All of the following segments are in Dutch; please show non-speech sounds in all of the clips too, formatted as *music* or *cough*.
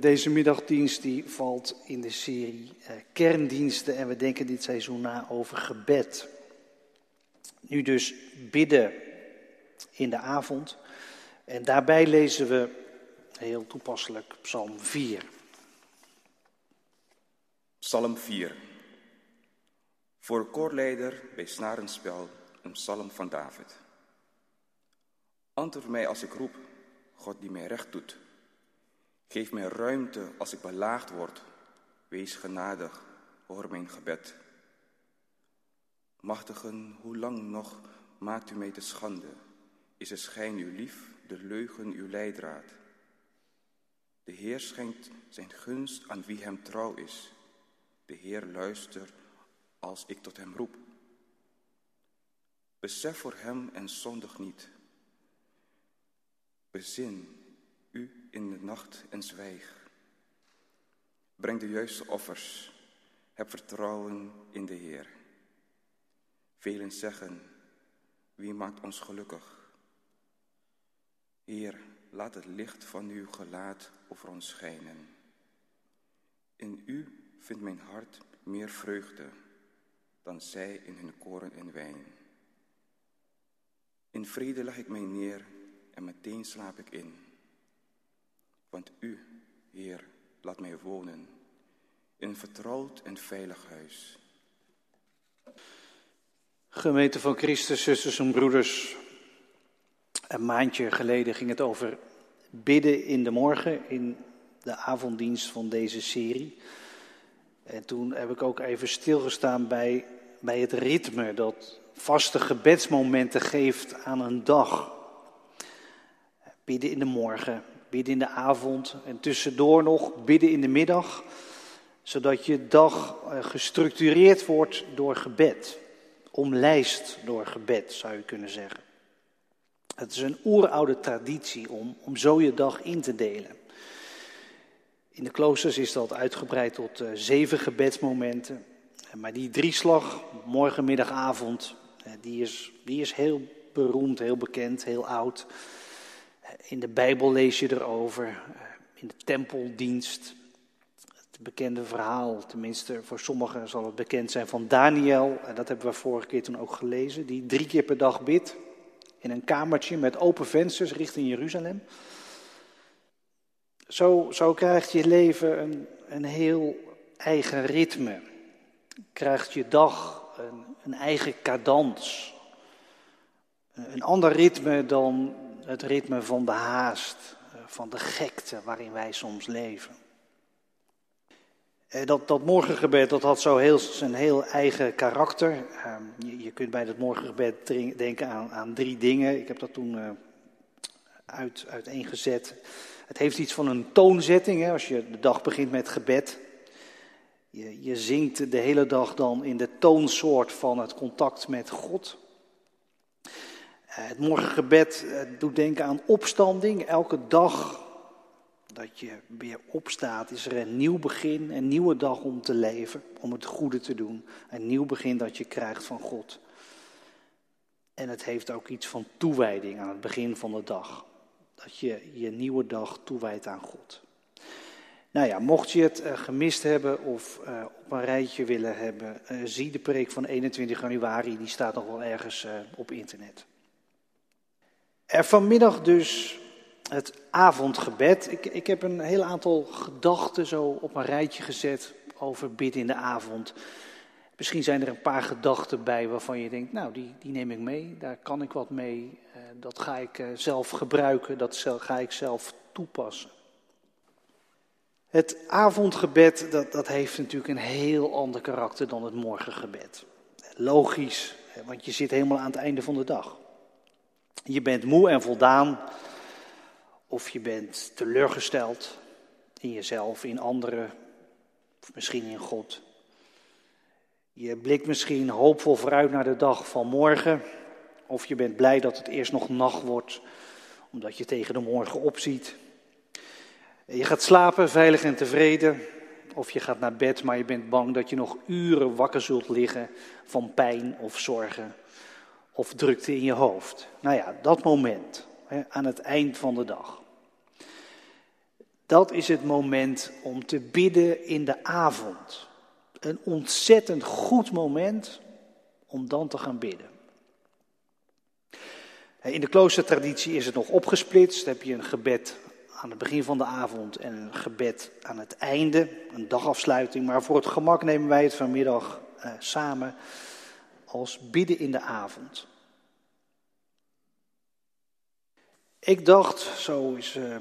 Deze middagdienst die valt in de serie eh, kerndiensten en we denken dit seizoen na over gebed. Nu dus bidden in de avond en daarbij lezen we heel toepasselijk Psalm 4. Psalm 4. Voor koorleider bij snarenspel een psalm van David. Antwoord mij als ik roep, God die mij recht doet. Geef mij ruimte als ik belaagd word. Wees genadig, hoor mijn gebed. Machtigen, hoe lang nog maakt u mij te schande? Is de schijn uw lief, de leugen uw leidraad? De Heer schenkt zijn gunst aan wie hem trouw is. De Heer luistert als ik tot hem roep. Besef voor hem en zondig niet. Bezin in de nacht en zwijg. Breng de juiste offers. Heb vertrouwen in de Heer. Velen zeggen, wie maakt ons gelukkig? Heer, laat het licht van uw gelaat over ons schijnen. In u vindt mijn hart meer vreugde dan zij in hun koren en wijn. In vrede leg ik mij neer en meteen slaap ik in. Want u, Heer, laat mij wonen in een vertrouwd en veilig huis. Gemeente van Christus, zusters en broeders. Een maandje geleden ging het over bidden in de morgen in de avonddienst van deze serie. En toen heb ik ook even stilgestaan bij, bij het ritme dat vaste gebedsmomenten geeft aan een dag. Bidden in de morgen, bidden in de avond en tussendoor nog bidden in de middag, zodat je dag gestructureerd wordt door gebed, omlijst door gebed zou je kunnen zeggen. Het is een oeroude traditie om, om zo je dag in te delen. In de kloosters is dat uitgebreid tot uh, zeven gebedsmomenten. Maar die drieslag, morgen, middag, avond, die, is, die is heel beroemd, heel bekend, heel oud. In de Bijbel lees je erover, in de tempeldienst. Het bekende verhaal, tenminste voor sommigen zal het bekend zijn, van Daniel. En dat hebben we vorige keer toen ook gelezen. Die drie keer per dag bidt in een kamertje met open vensters richting Jeruzalem. Zo, zo krijgt je leven een, een heel eigen ritme. Krijgt je dag een, een eigen cadans. Een ander ritme dan het ritme van de haast, van de gekte waarin wij soms leven. Dat, dat morgengebed dat had zo heel, zijn heel eigen karakter. Je, je kunt bij dat morgengebed denken aan, aan drie dingen. Ik heb dat toen uh, uit, uiteengezet. Het heeft iets van een toonzetting, hè, als je de dag begint met gebed. Je, je zingt de hele dag dan in de toonsoort van het contact met God. Het morgengebed doet denken aan opstanding. Elke dag dat je weer opstaat, is er een nieuw begin, een nieuwe dag om te leven, om het goede te doen. Een nieuw begin dat je krijgt van God. En het heeft ook iets van toewijding aan het begin van de dag. Dat je je nieuwe dag toewijdt aan God. Nou ja, mocht je het uh, gemist hebben of op een rijtje willen hebben, zie de preek van 21 januari, die staat nog wel ergens op internet. Er vanmiddag dus het avondgebed. Ik, ik heb een heel aantal gedachten zo op een rijtje gezet over bidden in de avond. Misschien zijn er een paar gedachten bij waarvan je denkt, nou, die, die neem ik mee, daar kan ik wat mee. Uh, dat ga ik uh, zelf gebruiken, dat ga ik zelf toepassen. Het avondgebed, dat, dat heeft natuurlijk een heel ander karakter dan het morgengebed. Logisch, want je zit helemaal aan het einde van de dag. Je bent moe en voldaan, of je bent teleurgesteld in jezelf, in anderen, of misschien in God. Je blikt misschien hoopvol vooruit naar de dag van morgen. Of je bent blij dat het eerst nog nacht wordt, omdat je tegen de morgen opziet. Je gaat slapen, veilig en tevreden. Of je gaat naar bed, maar je bent bang dat je nog uren wakker zult liggen van pijn of zorgen. Of drukte in je hoofd. Nou ja, dat moment, aan het eind van de dag. Dat is het moment om te bidden in de avond. Een ontzettend goed moment om dan te gaan bidden. In de kloostertraditie is het nog opgesplitst. Dan heb je een gebed aan het begin van de avond en een gebed aan het einde, een dagafsluiting. Maar voor het gemak nemen wij het vanmiddag eh, samen als bidden in de avond. Ik dacht, zo is uh,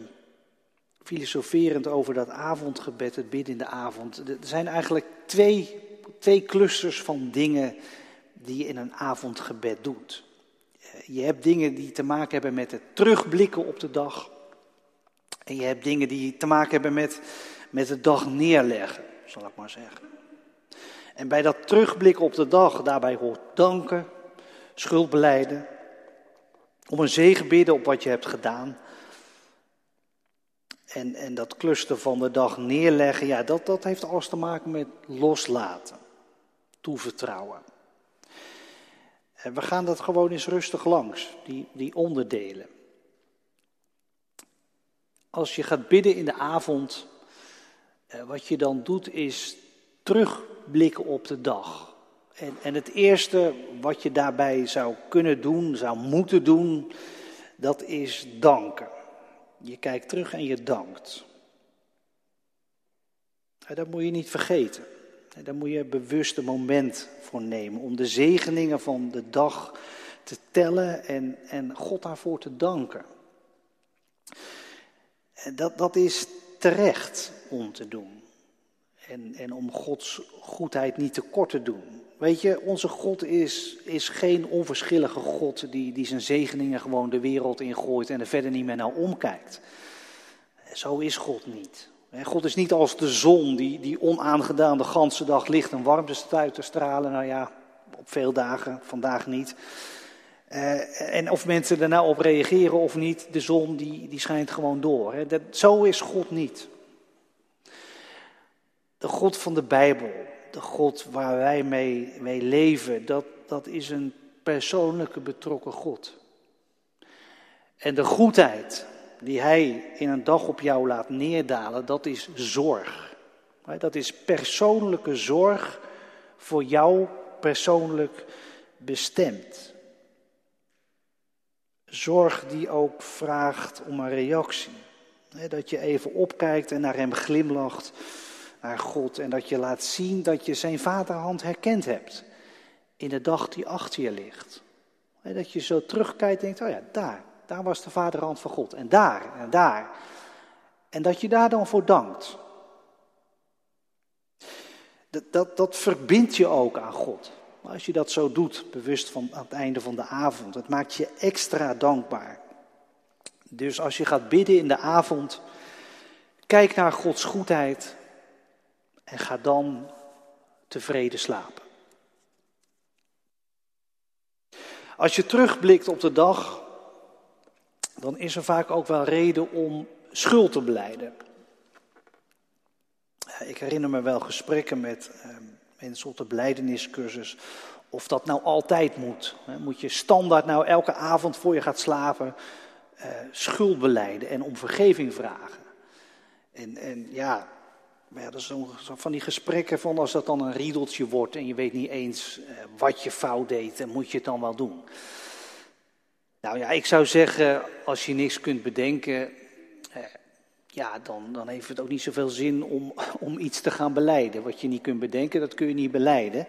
filosoferend over dat avondgebed, het bidden in de avond. Er zijn eigenlijk twee, twee clusters van dingen die je in een avondgebed doet. Eh, je hebt dingen die te maken hebben met het terugblikken op de dag. En je hebt dingen die te maken hebben met, met de dag neerleggen, zal ik maar zeggen. En bij dat terugblikken op de dag, daarbij hoort danken, schuldbeleiden, om een zegen bidden op wat je hebt gedaan. En, en dat cluster van de dag neerleggen, ja, dat, dat heeft alles te maken met loslaten, toevertrouwen. En we gaan dat gewoon eens rustig langs, die, die onderdelen. Als je gaat bidden in de avond, eh, wat je dan doet is terugblikken op de dag. En, en het eerste wat je daarbij zou kunnen doen, zou moeten doen, dat is danken. Je kijkt terug en je dankt. Dat moet je niet vergeten. Daar moet je bewust een moment voor nemen om de zegeningen van de dag te tellen en, en God daarvoor te danken. Dat, dat is terecht om te doen. En, en om Gods goedheid niet tekort te doen. Weet je, onze God is, is geen onverschillige God die, die zijn zegeningen gewoon de wereld ingooit en er verder niet meer naar omkijkt. Zo is God niet. God is niet als de zon die, die onaangedaan de ganse dag licht en warmte uit te stralen. Nou ja, op veel dagen, vandaag niet. Uh, en of mensen er nou op reageren of niet, de zon die, die schijnt gewoon door. Hè. Dat, zo is God niet. De God van de Bijbel, de God waar wij mee, mee leven, dat, dat is een persoonlijke betrokken God. En de goedheid die Hij in een dag op jou laat neerdalen, dat is zorg. Dat is persoonlijke zorg voor jou persoonlijk bestemd. Zorg die ook vraagt om een reactie. Dat je even opkijkt en naar hem glimlacht, naar God. En dat je laat zien dat je zijn vaderhand herkend hebt in de dag die achter je ligt. Dat je zo terugkijkt en denkt, oh ja, daar, daar was de vaderhand van God. En daar, en daar. En dat je daar dan voor dankt. Dat, dat, dat verbindt je ook aan God. Als je dat zo doet, bewust van aan het einde van de avond, het maakt je extra dankbaar. Dus als je gaat bidden in de avond, kijk naar Gods goedheid en ga dan tevreden slapen. Als je terugblikt op de dag, dan is er vaak ook wel reden om schuld te beleiden. Ik herinner me wel gesprekken met ehm, mensen op de beleideniscursus. Of dat nou altijd moet. Moet je standaard nou elke avond voor je gaat slapen uh, schuld beleiden en om vergeving vragen. En, en ja, dat is zo van die gesprekken van als dat dan een riedeltje wordt en je weet niet eens uh, wat je fout deed, dan moet je het dan wel doen. Nou ja, ik zou zeggen, als je niks kunt bedenken, eh, ja, dan, dan heeft het ook niet zoveel zin om, *laughs* om iets te gaan beleiden. Wat je niet kunt bedenken, dat kun je niet beleiden.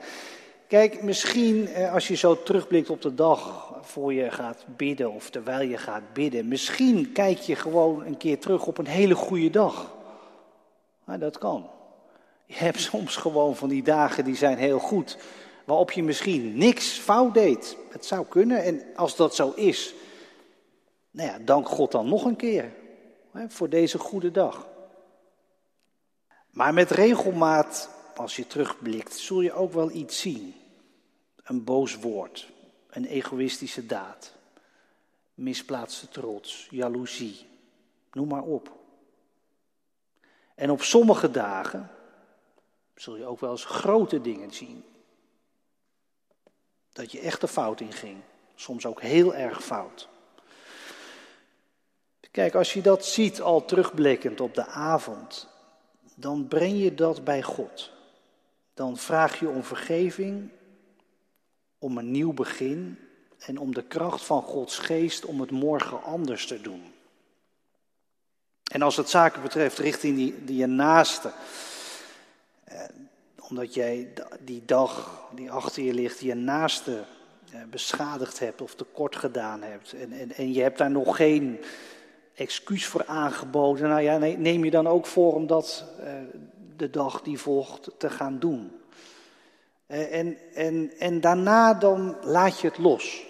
Kijk, misschien eh, als je zo terugblikt op de dag voor je gaat bidden of terwijl je gaat bidden, misschien kijk je gewoon een keer terug op een hele goede dag. Maar dat kan. Je hebt *laughs* soms gewoon van die dagen die zijn heel goed, waarop je misschien niks fout deed. Het zou kunnen en als dat zo is, nou ja, dank God dan nog een keer voor deze goede dag. Maar met regelmaat, als je terugblikt, zul je ook wel iets zien. Een boos woord, een egoïstische daad, misplaatste trots, jaloezie, noem maar op. En op sommige dagen zul je ook wel eens grote dingen zien. Dat je echt de fout in ging, soms ook heel erg fout. Kijk, als je dat ziet al terugblikkend op de avond, dan breng je dat bij God. Dan vraag je om vergeving, om een nieuw begin en om de kracht van Gods geest om het morgen anders te doen. En als het zaken betreft richting die, die je naaste, eh, omdat jij die dag die achter je ligt, die je naaste eh, beschadigd hebt of tekort gedaan hebt. En, en, en je hebt daar nog geen excuus voor aangeboden. Nou ja, neem je dan ook voor om dat eh, de dag die volgt te gaan doen. Eh, en, en, en daarna dan laat je het los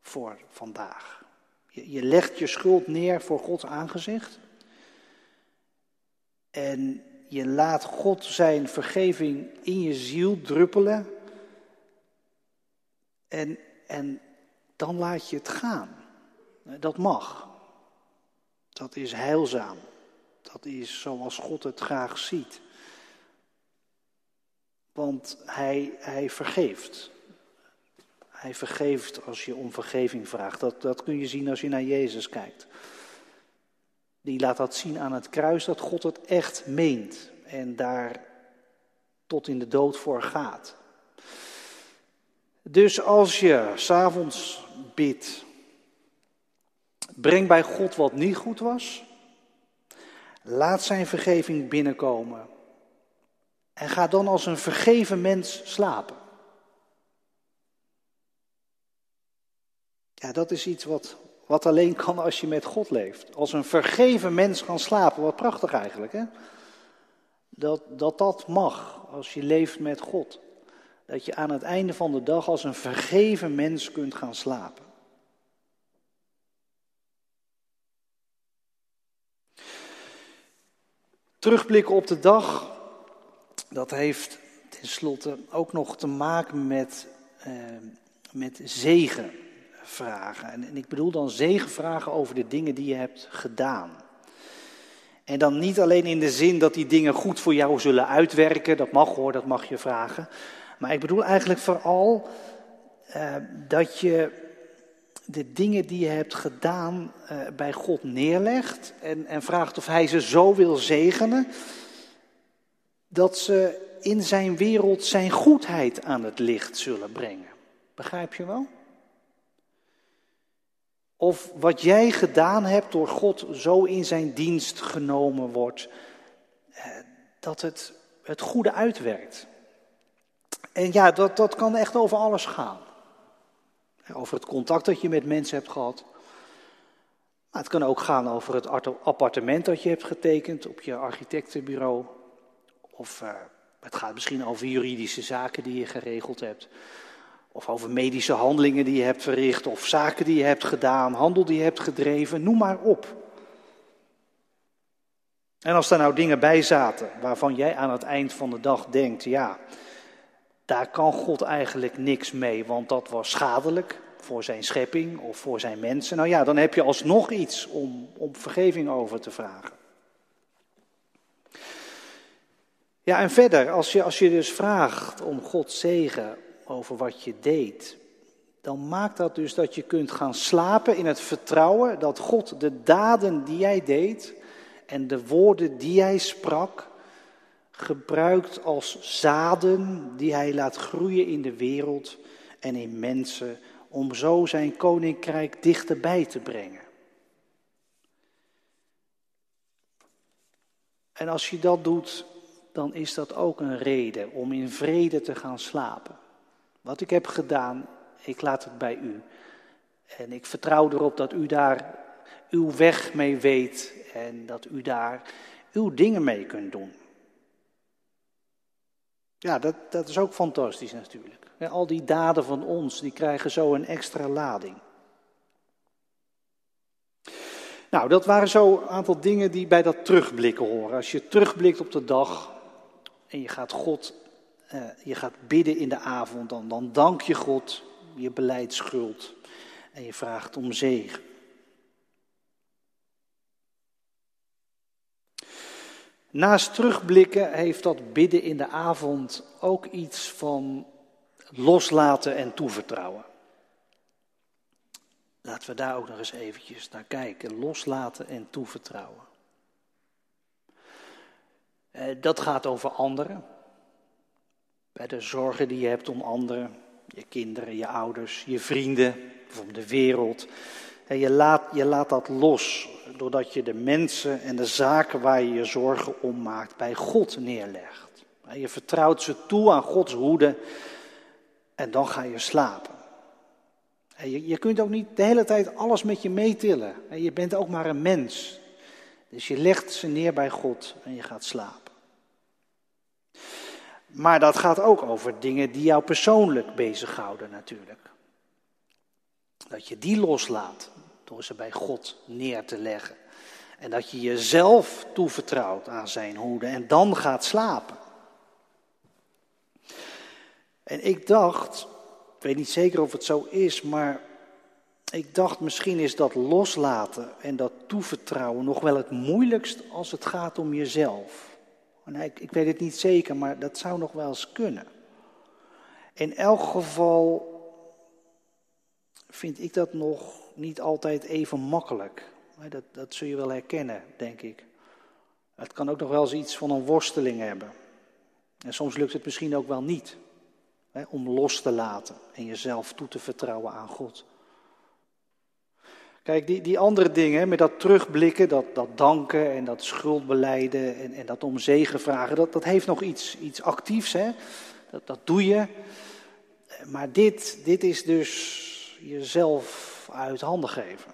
voor vandaag. Je, legt je schuld neer voor Gods aangezicht. En je laat God zijn vergeving in je ziel druppelen. En, en dan laat je het gaan. Dat mag. Dat is heilzaam. Dat is zoals God het graag ziet. Want hij, hij vergeeft. Hij vergeeft als je om vergeving vraagt. Dat, dat kun je zien als je naar Jezus kijkt. Die laat dat zien aan het kruis dat God het echt meent en daar tot in de dood voor gaat. Dus als je s'avonds bidt, breng bij God wat niet goed was, laat zijn vergeving binnenkomen en ga dan als een vergeven mens slapen. Ja, dat is iets wat, wat alleen kan als je met God leeft. Als een vergeven mens gaan slapen, wat prachtig eigenlijk, hè? Dat, dat dat mag als je leeft met God. Dat je aan het einde van de dag als een vergeven mens kunt gaan slapen. Terugblikken op de dag, dat heeft tenslotte ook nog te maken met, eh, met zegenvragen. En, en ik bedoel dan zegenvragen over de dingen die je hebt gedaan. En dan niet alleen in de zin dat die dingen goed voor jou zullen uitwerken, dat mag hoor, dat mag je vragen. Maar ik bedoel eigenlijk vooral uh, dat je de dingen die je hebt gedaan uh, bij God neerlegt en, en vraagt of Hij ze zo wil zegenen, dat ze in zijn wereld zijn goedheid aan het licht zullen brengen. Begrijp je wel? Of wat jij gedaan hebt door God zo in zijn dienst genomen wordt, eh, dat het het goede uitwerkt. En ja, dat, dat kan echt over alles gaan. Over het contact dat je met mensen hebt gehad. Maar het kan ook gaan over het appartement dat je hebt getekend op je architectenbureau. Of uh, het gaat misschien over juridische zaken die je geregeld hebt. Of over medische handelingen die je hebt verricht, of zaken die je hebt gedaan, handel die je hebt gedreven, noem maar op. En als daar nou dingen bij zaten waarvan jij aan het eind van de dag denkt, ja, daar kan God eigenlijk niks mee, want dat was schadelijk voor zijn schepping of voor zijn mensen. Nou ja, dan heb je alsnog iets om, om vergeving over te vragen. Ja, en verder, als je, als je dus vraagt om Gods zegen over wat je deed, dan maakt dat dus dat je kunt gaan slapen in het vertrouwen dat God de daden die jij deed en de woorden die jij sprak, gebruikt als zaden die hij laat groeien in de wereld en in mensen, om zo zijn koninkrijk dichterbij te brengen. En als je dat doet, dan is dat ook een reden om in vrede te gaan slapen. Wat ik heb gedaan, ik laat het bij u. En ik vertrouw erop dat u daar uw weg mee weet en dat u daar uw dingen mee kunt doen. Ja, dat, dat is ook fantastisch natuurlijk. Al die daden van ons, die krijgen zo een extra lading. Nou, dat waren zo een aantal dingen die bij dat terugblikken horen. Als je terugblikt op de dag en je gaat God uh, je gaat bidden in de avond, dan, dan dank je God, je beleid schuld en je vraagt om zegen. Naast terugblikken heeft dat bidden in de avond ook iets van loslaten en toevertrouwen. Laten we daar ook nog eens eventjes naar kijken. Loslaten en toevertrouwen. Eh, dat gaat over anderen. Bij de zorgen die je hebt om anderen, je kinderen, je ouders, je vrienden, of om de wereld. En je laat, je laat dat los, doordat je de mensen en de zaken waar je je zorgen om maakt bij God neerlegt. Je vertrouwt ze toe aan Gods hoede en dan ga je slapen. Je, je kunt ook niet de hele tijd alles met je meetillen. Je bent ook maar een mens. Dus je legt ze neer bij God en je gaat slapen. Maar dat gaat ook over dingen die jou persoonlijk bezighouden natuurlijk. Dat je die loslaat door ze bij God neer te leggen. En dat je jezelf toevertrouwt aan zijn hoede en dan gaat slapen. En ik dacht, ik weet niet zeker of het zo is, maar ik dacht misschien is dat loslaten en dat toevertrouwen nog wel het moeilijkst als het gaat om jezelf. Ik, ik weet het niet zeker, maar dat zou nog wel eens kunnen. In elk geval vind ik dat nog niet altijd even makkelijk. Dat, dat zul je wel herkennen, denk ik. Het kan ook nog wel eens iets van een worsteling hebben. En soms lukt het misschien ook wel niet. Hè, om los te laten en jezelf toe te vertrouwen aan God. Kijk, die, die andere dingen, met dat terugblikken, dat, dat danken en dat schuldbeleiden en, en dat om zegen vragen, dat, dat heeft nog iets, iets actiefs. Hè? Dat, dat doe je. Maar dit, dit is dus jezelf uit handen geven.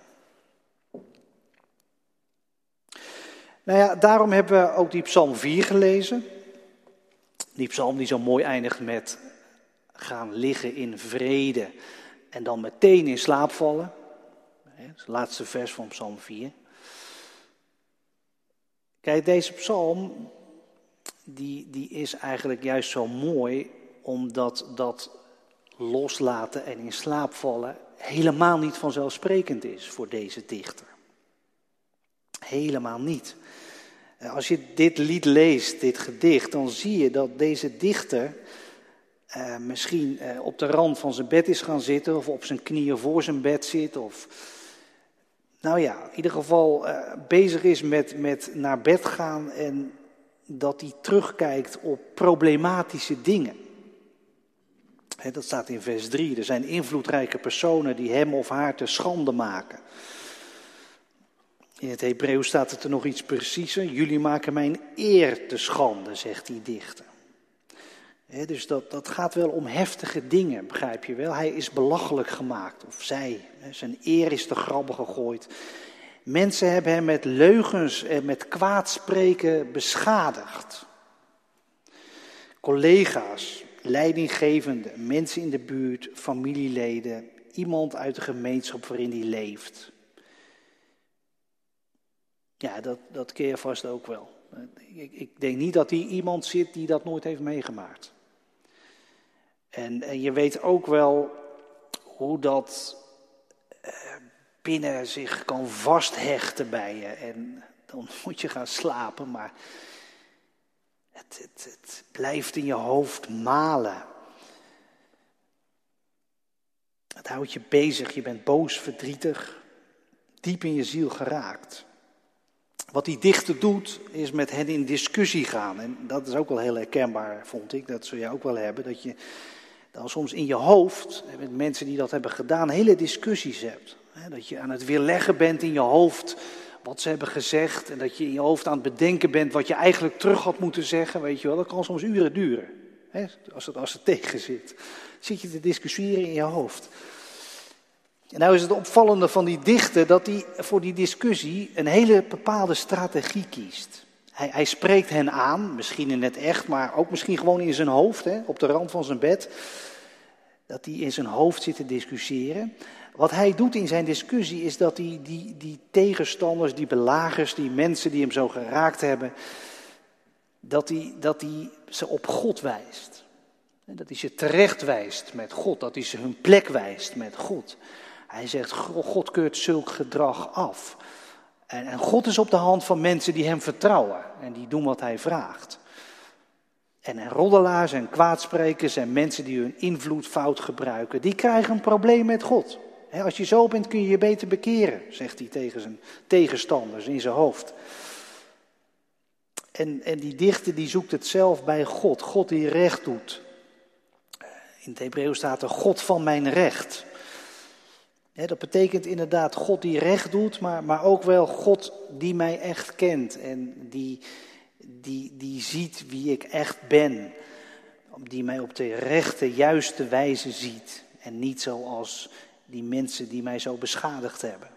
Nou ja, daarom hebben we ook die Psalm 4 gelezen. Die psalm die zo mooi eindigt met gaan liggen in vrede en dan meteen in slaap vallen. Het laatste vers van Psalm 4. Kijk, deze psalm, die, die is eigenlijk juist zo mooi, omdat dat loslaten en in slaap vallen helemaal niet vanzelfsprekend is voor deze dichter. Helemaal niet. Als je dit lied leest, dit gedicht, dan zie je dat deze dichter uh, misschien uh, op de rand van zijn bed is gaan zitten, of op zijn knieën voor zijn bed zit, of nou ja, in ieder geval uh, bezig is met, met naar bed gaan en dat hij terugkijkt op problematische dingen. Dat staat in vers 3. Er zijn invloedrijke personen die hem of haar te schande maken. In het Hebreeuws staat het er nog iets preciezer. Jullie maken mijn eer te schande, zegt die dichter dus dat, gaat wel om heftige dingen, begrijp je wel. Hij is belachelijk gemaakt, of zij. zijn eer is te grabben gegooid. Mensen hebben hem met leugens en met kwaadspreken beschadigd. Collega's, leidinggevenden, mensen in de buurt, familieleden, iemand uit de gemeenschap waarin hij leeft. Ja, dat, dat je vast ook wel. Ik, ik denk niet dat hier iemand zit die dat nooit heeft meegemaakt. En, je weet ook wel hoe dat eh, binnen zich kan vasthechten bij je. En dan *laughs* moet je gaan slapen, maar het, het, het blijft in je hoofd malen. Het houdt je bezig, je bent boos, verdrietig, diep in je ziel geraakt. Wat die dichter doet, is met hen in discussie gaan. En dat is ook wel heel herkenbaar, vond ik. Dat zul je ook wel hebben. Dat je dan soms in je hoofd, met mensen die dat hebben gedaan, hele discussies hebt. Dat je aan het weerleggen bent in je hoofd wat ze hebben gezegd. En dat je in je hoofd aan het bedenken bent wat je eigenlijk terug had moeten zeggen. Weet je wel, dat kan soms uren duren. Als het, als het tegen zit. Zit je te discussiëren in je hoofd. En nou is het opvallende van die dichter dat hij voor die discussie een hele bepaalde strategie kiest. Hij, hij, spreekt hen aan, misschien in het echt, maar ook misschien gewoon in zijn hoofd, hè, op de rand van zijn bed. Dat hij in zijn hoofd zit te discussiëren. Wat hij doet in zijn discussie is dat hij die, die tegenstanders, die belagers, die mensen die hem zo geraakt hebben, dat hij, dat hij ze op God wijst. Dat hij ze terecht wijst met God, dat hij ze hun plek wijst met God. Hij zegt, God keurt zulk gedrag af. En, en God is op de hand van mensen die hem vertrouwen en die doen wat hij vraagt. En, en roddelaars en kwaadsprekers en mensen die hun invloed fout gebruiken, die krijgen een probleem met God. Als je zo bent kun je je beter bekeren, zegt hij tegen zijn tegenstanders in zijn hoofd. En, en die dichter die zoekt het zelf bij God, God die recht doet. In het Hebreeuws staat er God van mijn recht. Dat betekent inderdaad God die recht doet, maar, maar ook wel God die mij echt kent en die, die, die ziet wie ik echt ben. Die mij op de rechte, juiste wijze ziet en niet zoals die mensen die mij zo beschadigd hebben.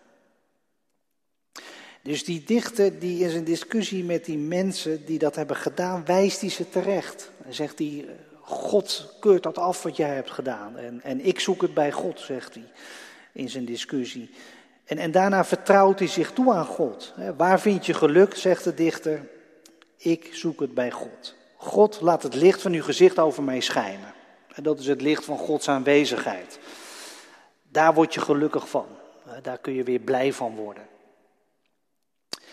Dus die dichter die in zijn discussie met die mensen die dat hebben gedaan, wijst hij ze terecht. Hij zegt hij, God keurt dat af wat jij hebt gedaan. En, en ik zoek het bij God, zegt hij in zijn discussie. En, en daarna vertrouwt hij zich toe aan God. Waar vind je geluk, zegt de dichter. Ik zoek het bij God. God laat het licht van uw gezicht over mij schijnen. En dat is het licht van Gods aanwezigheid. Daar word je gelukkig van. Daar kun je weer blij van worden.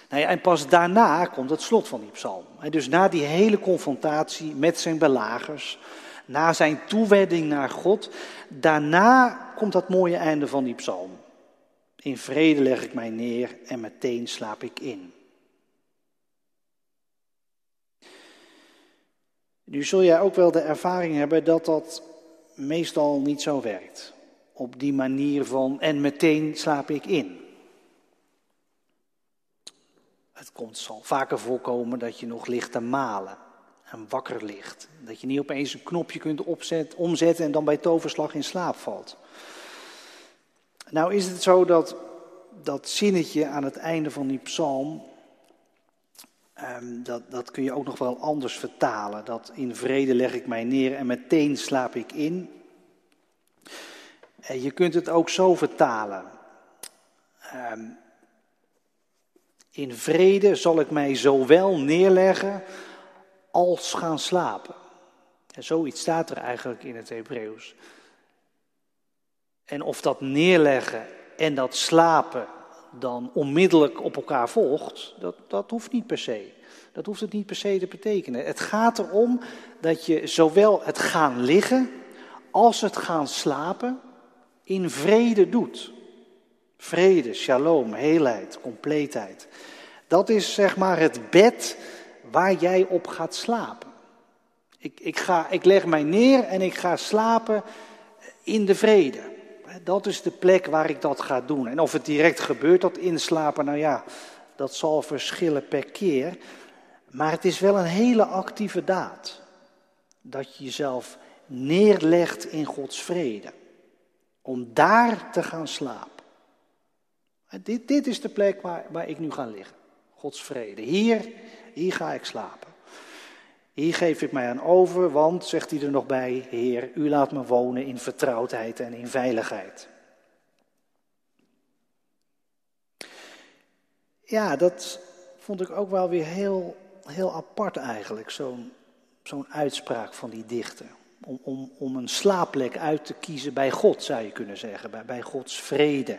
Nou ja, en pas daarna komt het slot van die psalm. Dus na die hele confrontatie met zijn belagers, na zijn toewijding naar God, daarna komt dat mooie einde van die psalm. In vrede leg ik mij neer en meteen slaap ik in. Nu zul jij ook wel de ervaring hebben dat dat meestal niet zo werkt. Op die manier van en meteen slaap ik in. Het komt, zal vaker voorkomen dat je nog ligt te malen en wakker ligt. Dat je niet opeens een knopje kunt omzetten en dan bij toverslag in slaap valt. Nou is het zo dat dat zinnetje aan het einde van die psalm, um, dat, dat kun je ook nog wel anders vertalen. Dat in vrede leg ik mij neer en meteen slaap ik in. En je kunt het ook zo vertalen. Um, in vrede zal ik mij zowel neerleggen als gaan slapen. En zoiets staat er eigenlijk in het Hebreeuws. En of dat neerleggen en dat slapen dan onmiddellijk op elkaar volgt, dat, dat hoeft niet per se. Dat hoeft het niet per se te betekenen. Het gaat erom dat je zowel het gaan liggen als het gaan slapen in vrede doet. Vrede, shalom, heelheid, compleetheid. Dat is zeg maar het bed waar jij op gaat slapen. Ik, ik, ga, ik leg mij neer en ik ga slapen in de vrede. Dat is de plek waar ik dat ga doen. En of het direct gebeurt, dat inslapen, nou ja, dat zal verschillen per keer. Maar het is wel een hele actieve daad. Dat je jezelf neerlegt in Gods vrede. Om daar te gaan slapen. Dit, dit is de plek waar, waar ik nu ga liggen. Gods vrede. Hier, hier ga ik slapen. Hier geef ik mij aan over, want, zegt hij er nog bij, Heer, u laat me wonen in vertrouwdheid en in veiligheid. Ja, dat vond ik ook wel weer heel, heel apart eigenlijk, zo'n zo'n uitspraak van die dichter. Om, om, om een slaapplek uit te kiezen bij God, zou je kunnen zeggen, bij, bij Gods vrede.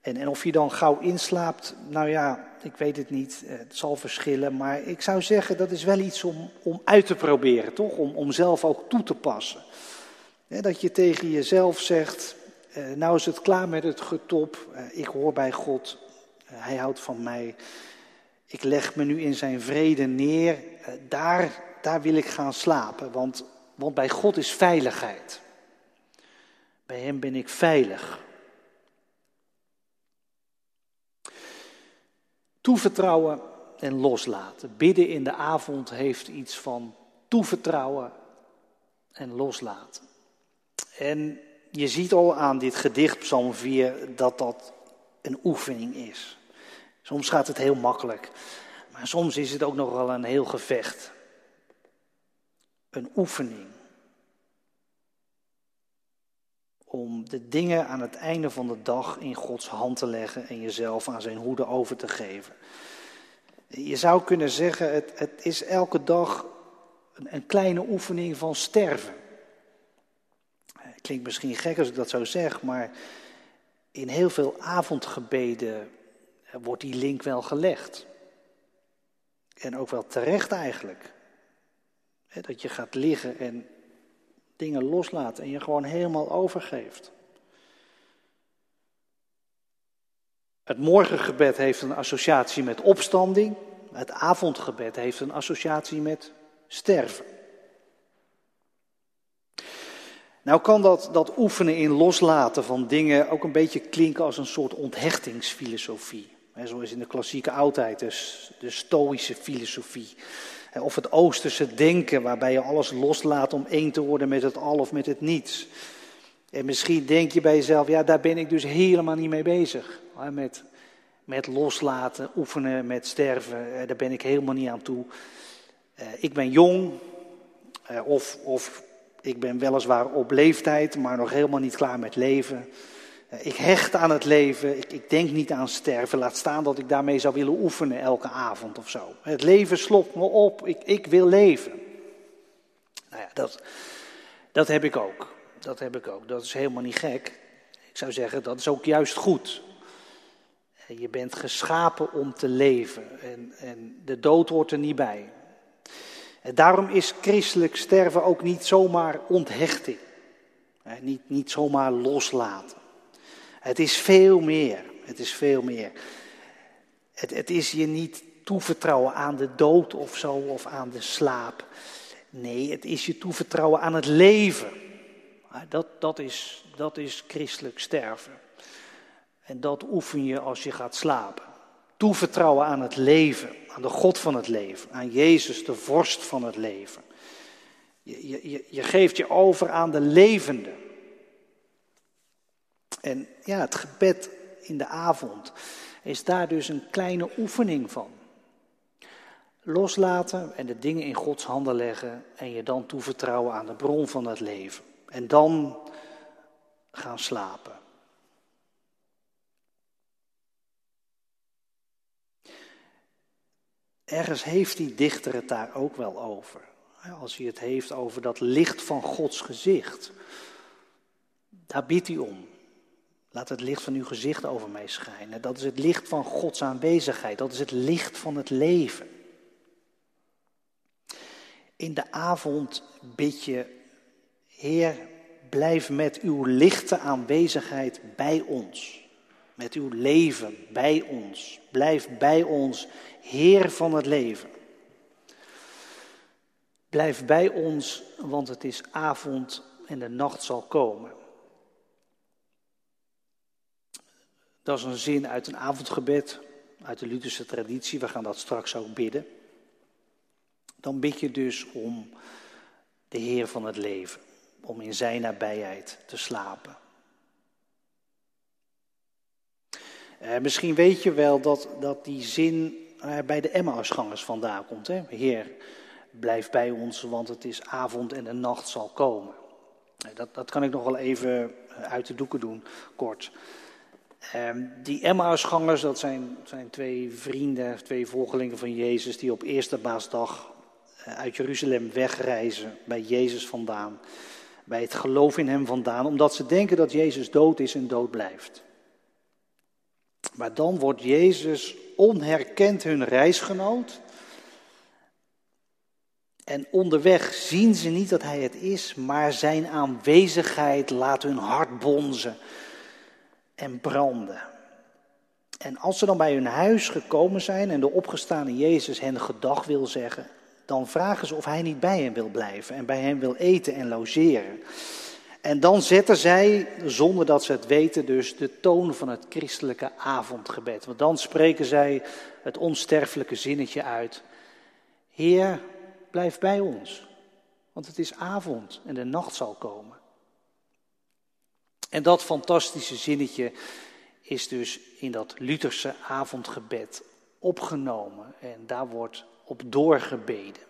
En, en of je dan gauw inslaapt, nou ja, ik weet het niet, eh, het zal verschillen. Maar ik zou zeggen, dat is wel iets om, om uit te proberen, toch? Om, om zelf ook toe te passen. dat je tegen jezelf zegt, eh, nou is het klaar met het getop, eh, ik hoor bij God, Hij houdt van mij. Ik leg me nu in zijn vrede neer, daar, daar wil ik gaan slapen, want, want bij God is veiligheid. Bij Hem ben ik veilig. Toevertrouwen en loslaten. Bidden in de avond heeft iets van toevertrouwen en loslaten. En je ziet al aan dit gedicht, Psalm 4, dat dat een oefening is. Soms gaat het heel makkelijk, maar soms is het ook nog wel een heel gevecht. Een oefening. Om de dingen aan het einde van de dag in Gods hand te leggen en jezelf aan zijn hoede over te geven. Je zou kunnen zeggen, het, het is elke dag een, een kleine oefening van sterven. Klinkt misschien gek als ik dat zo zeg, maar in heel veel avondgebeden wordt die link wel gelegd. En ook wel terecht eigenlijk. Dat je gaat liggen en dingen loslaat en je gewoon helemaal overgeeft. Het morgengebed heeft een associatie met opstanding. Het avondgebed heeft een associatie met sterven. Nou kan dat, dat oefenen in loslaten van dingen ook een beetje klinken als een soort onthechtingsfilosofie. zoals in de klassieke oudheid, dus de stoïsche filosofie. Of het Oosterse denken, waarbij je alles loslaat om één te worden met het al of met het niets. En misschien denk je bij jezelf, ja, daar ben ik dus helemaal niet mee bezig. Met, met loslaten, oefenen, met sterven, daar ben ik helemaal niet aan toe. Eh, ik ben jong, eh, of, of ik ben weliswaar op leeftijd, maar nog helemaal niet klaar met leven. Eh, ik hecht aan het leven, ik, ik, denk niet aan sterven. Laat staan dat ik daarmee zou willen oefenen elke avond of zo. Het leven slopt me op, ik, ik wil leven. Nou ja, dat, dat heb ik ook. Dat heb ik ook. Dat is helemaal niet gek. Ik zou zeggen, dat is ook juist goed. Eh, je bent geschapen om te leven en, en de dood hoort er niet bij. En daarom is christelijk sterven ook niet zomaar onthechting. Niet, niet zomaar loslaten. Het is veel meer. Het is veel meer. Het, het is je niet toevertrouwen aan de dood of zo, of aan de slaap. Nee, het is je toevertrouwen aan het leven. Dat, dat, is, dat is christelijk sterven. En dat oefen je als je gaat slapen. Toevertrouwen aan het leven, aan de God van het leven, aan Jezus, de vorst van het leven. Je, je, je geeft je over aan de levende. En ja, het gebed in de avond is daar dus een kleine oefening van. Loslaten en de dingen in Gods handen leggen en je dan toevertrouwen aan de bron van het leven. En dan gaan slapen. Ergens heeft die dichter het daar ook wel over. Als hij het heeft over dat licht van Gods gezicht. Daar biedt hij om. Laat het licht van uw gezicht over mij schijnen. Dat is het licht van Gods aanwezigheid. Dat is het licht van het leven. In de avond bid je, Heer, blijf met uw lichte aanwezigheid bij ons. Met uw leven bij ons. Blijf bij ons, Heer van het leven. Blijf bij ons, want het is avond en de nacht zal komen. Dat is een zin uit een avondgebed, uit de Lutherse traditie. We gaan dat straks ook bidden. Dan bid je dus om de Heer van het leven, om in Zijn nabijheid te slapen. Eh, misschien weet je wel dat, dat die zin uh, bij de Emmausgangers vandaan komt. Hè? Heer, blijf bij ons, want het is avond en de nacht zal komen. Eh, dat, dat kan ik nog wel even eh, uit de doeken doen, kort. Ehm, die Emmausgangers, dat zijn, zijn twee vrienden, twee volgelingen van Jezus, die op eerste baasdag eh, uit Jeruzalem wegreizen bij Jezus vandaan. Bij het geloof in hem vandaan, omdat ze denken dat Jezus dood is en dood blijft. Maar dan wordt Jezus onherkend hun reisgenoot. En onderweg zien ze niet dat hij het is, maar zijn aanwezigheid laat hun hart bonzen en branden. En als ze dan bij hun huis gekomen zijn en de opgestane Jezus hen gedag wil zeggen, dan vragen ze of hij niet bij hen wil blijven en bij hen wil eten en logeren. En dan zetten zij, zonder dat ze het weten, dus de toon van het christelijke avondgebed. Want dan spreken zij het onsterfelijke zinnetje uit. Heer, blijf bij ons, want het is avond en de nacht zal komen. En dat fantastische zinnetje is dus in dat Lutherse avondgebed opgenomen en daar wordt op doorgebeden.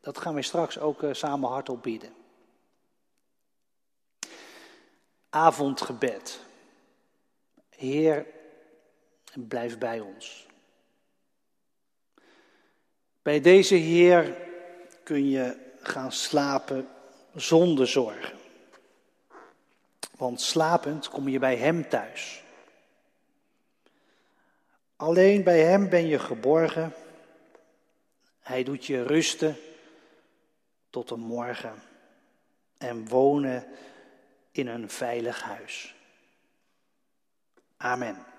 Dat gaan we straks ook eh, samen hardop bidden. Avondgebed. Heer, blijf bij ons. Bij deze Heer kun je gaan slapen zonder zorgen. Want slapend kom je bij Hem thuis. Alleen bij Hem ben je geborgen. Hij doet je rusten tot de morgen en wonen in een veilig huis. Amen.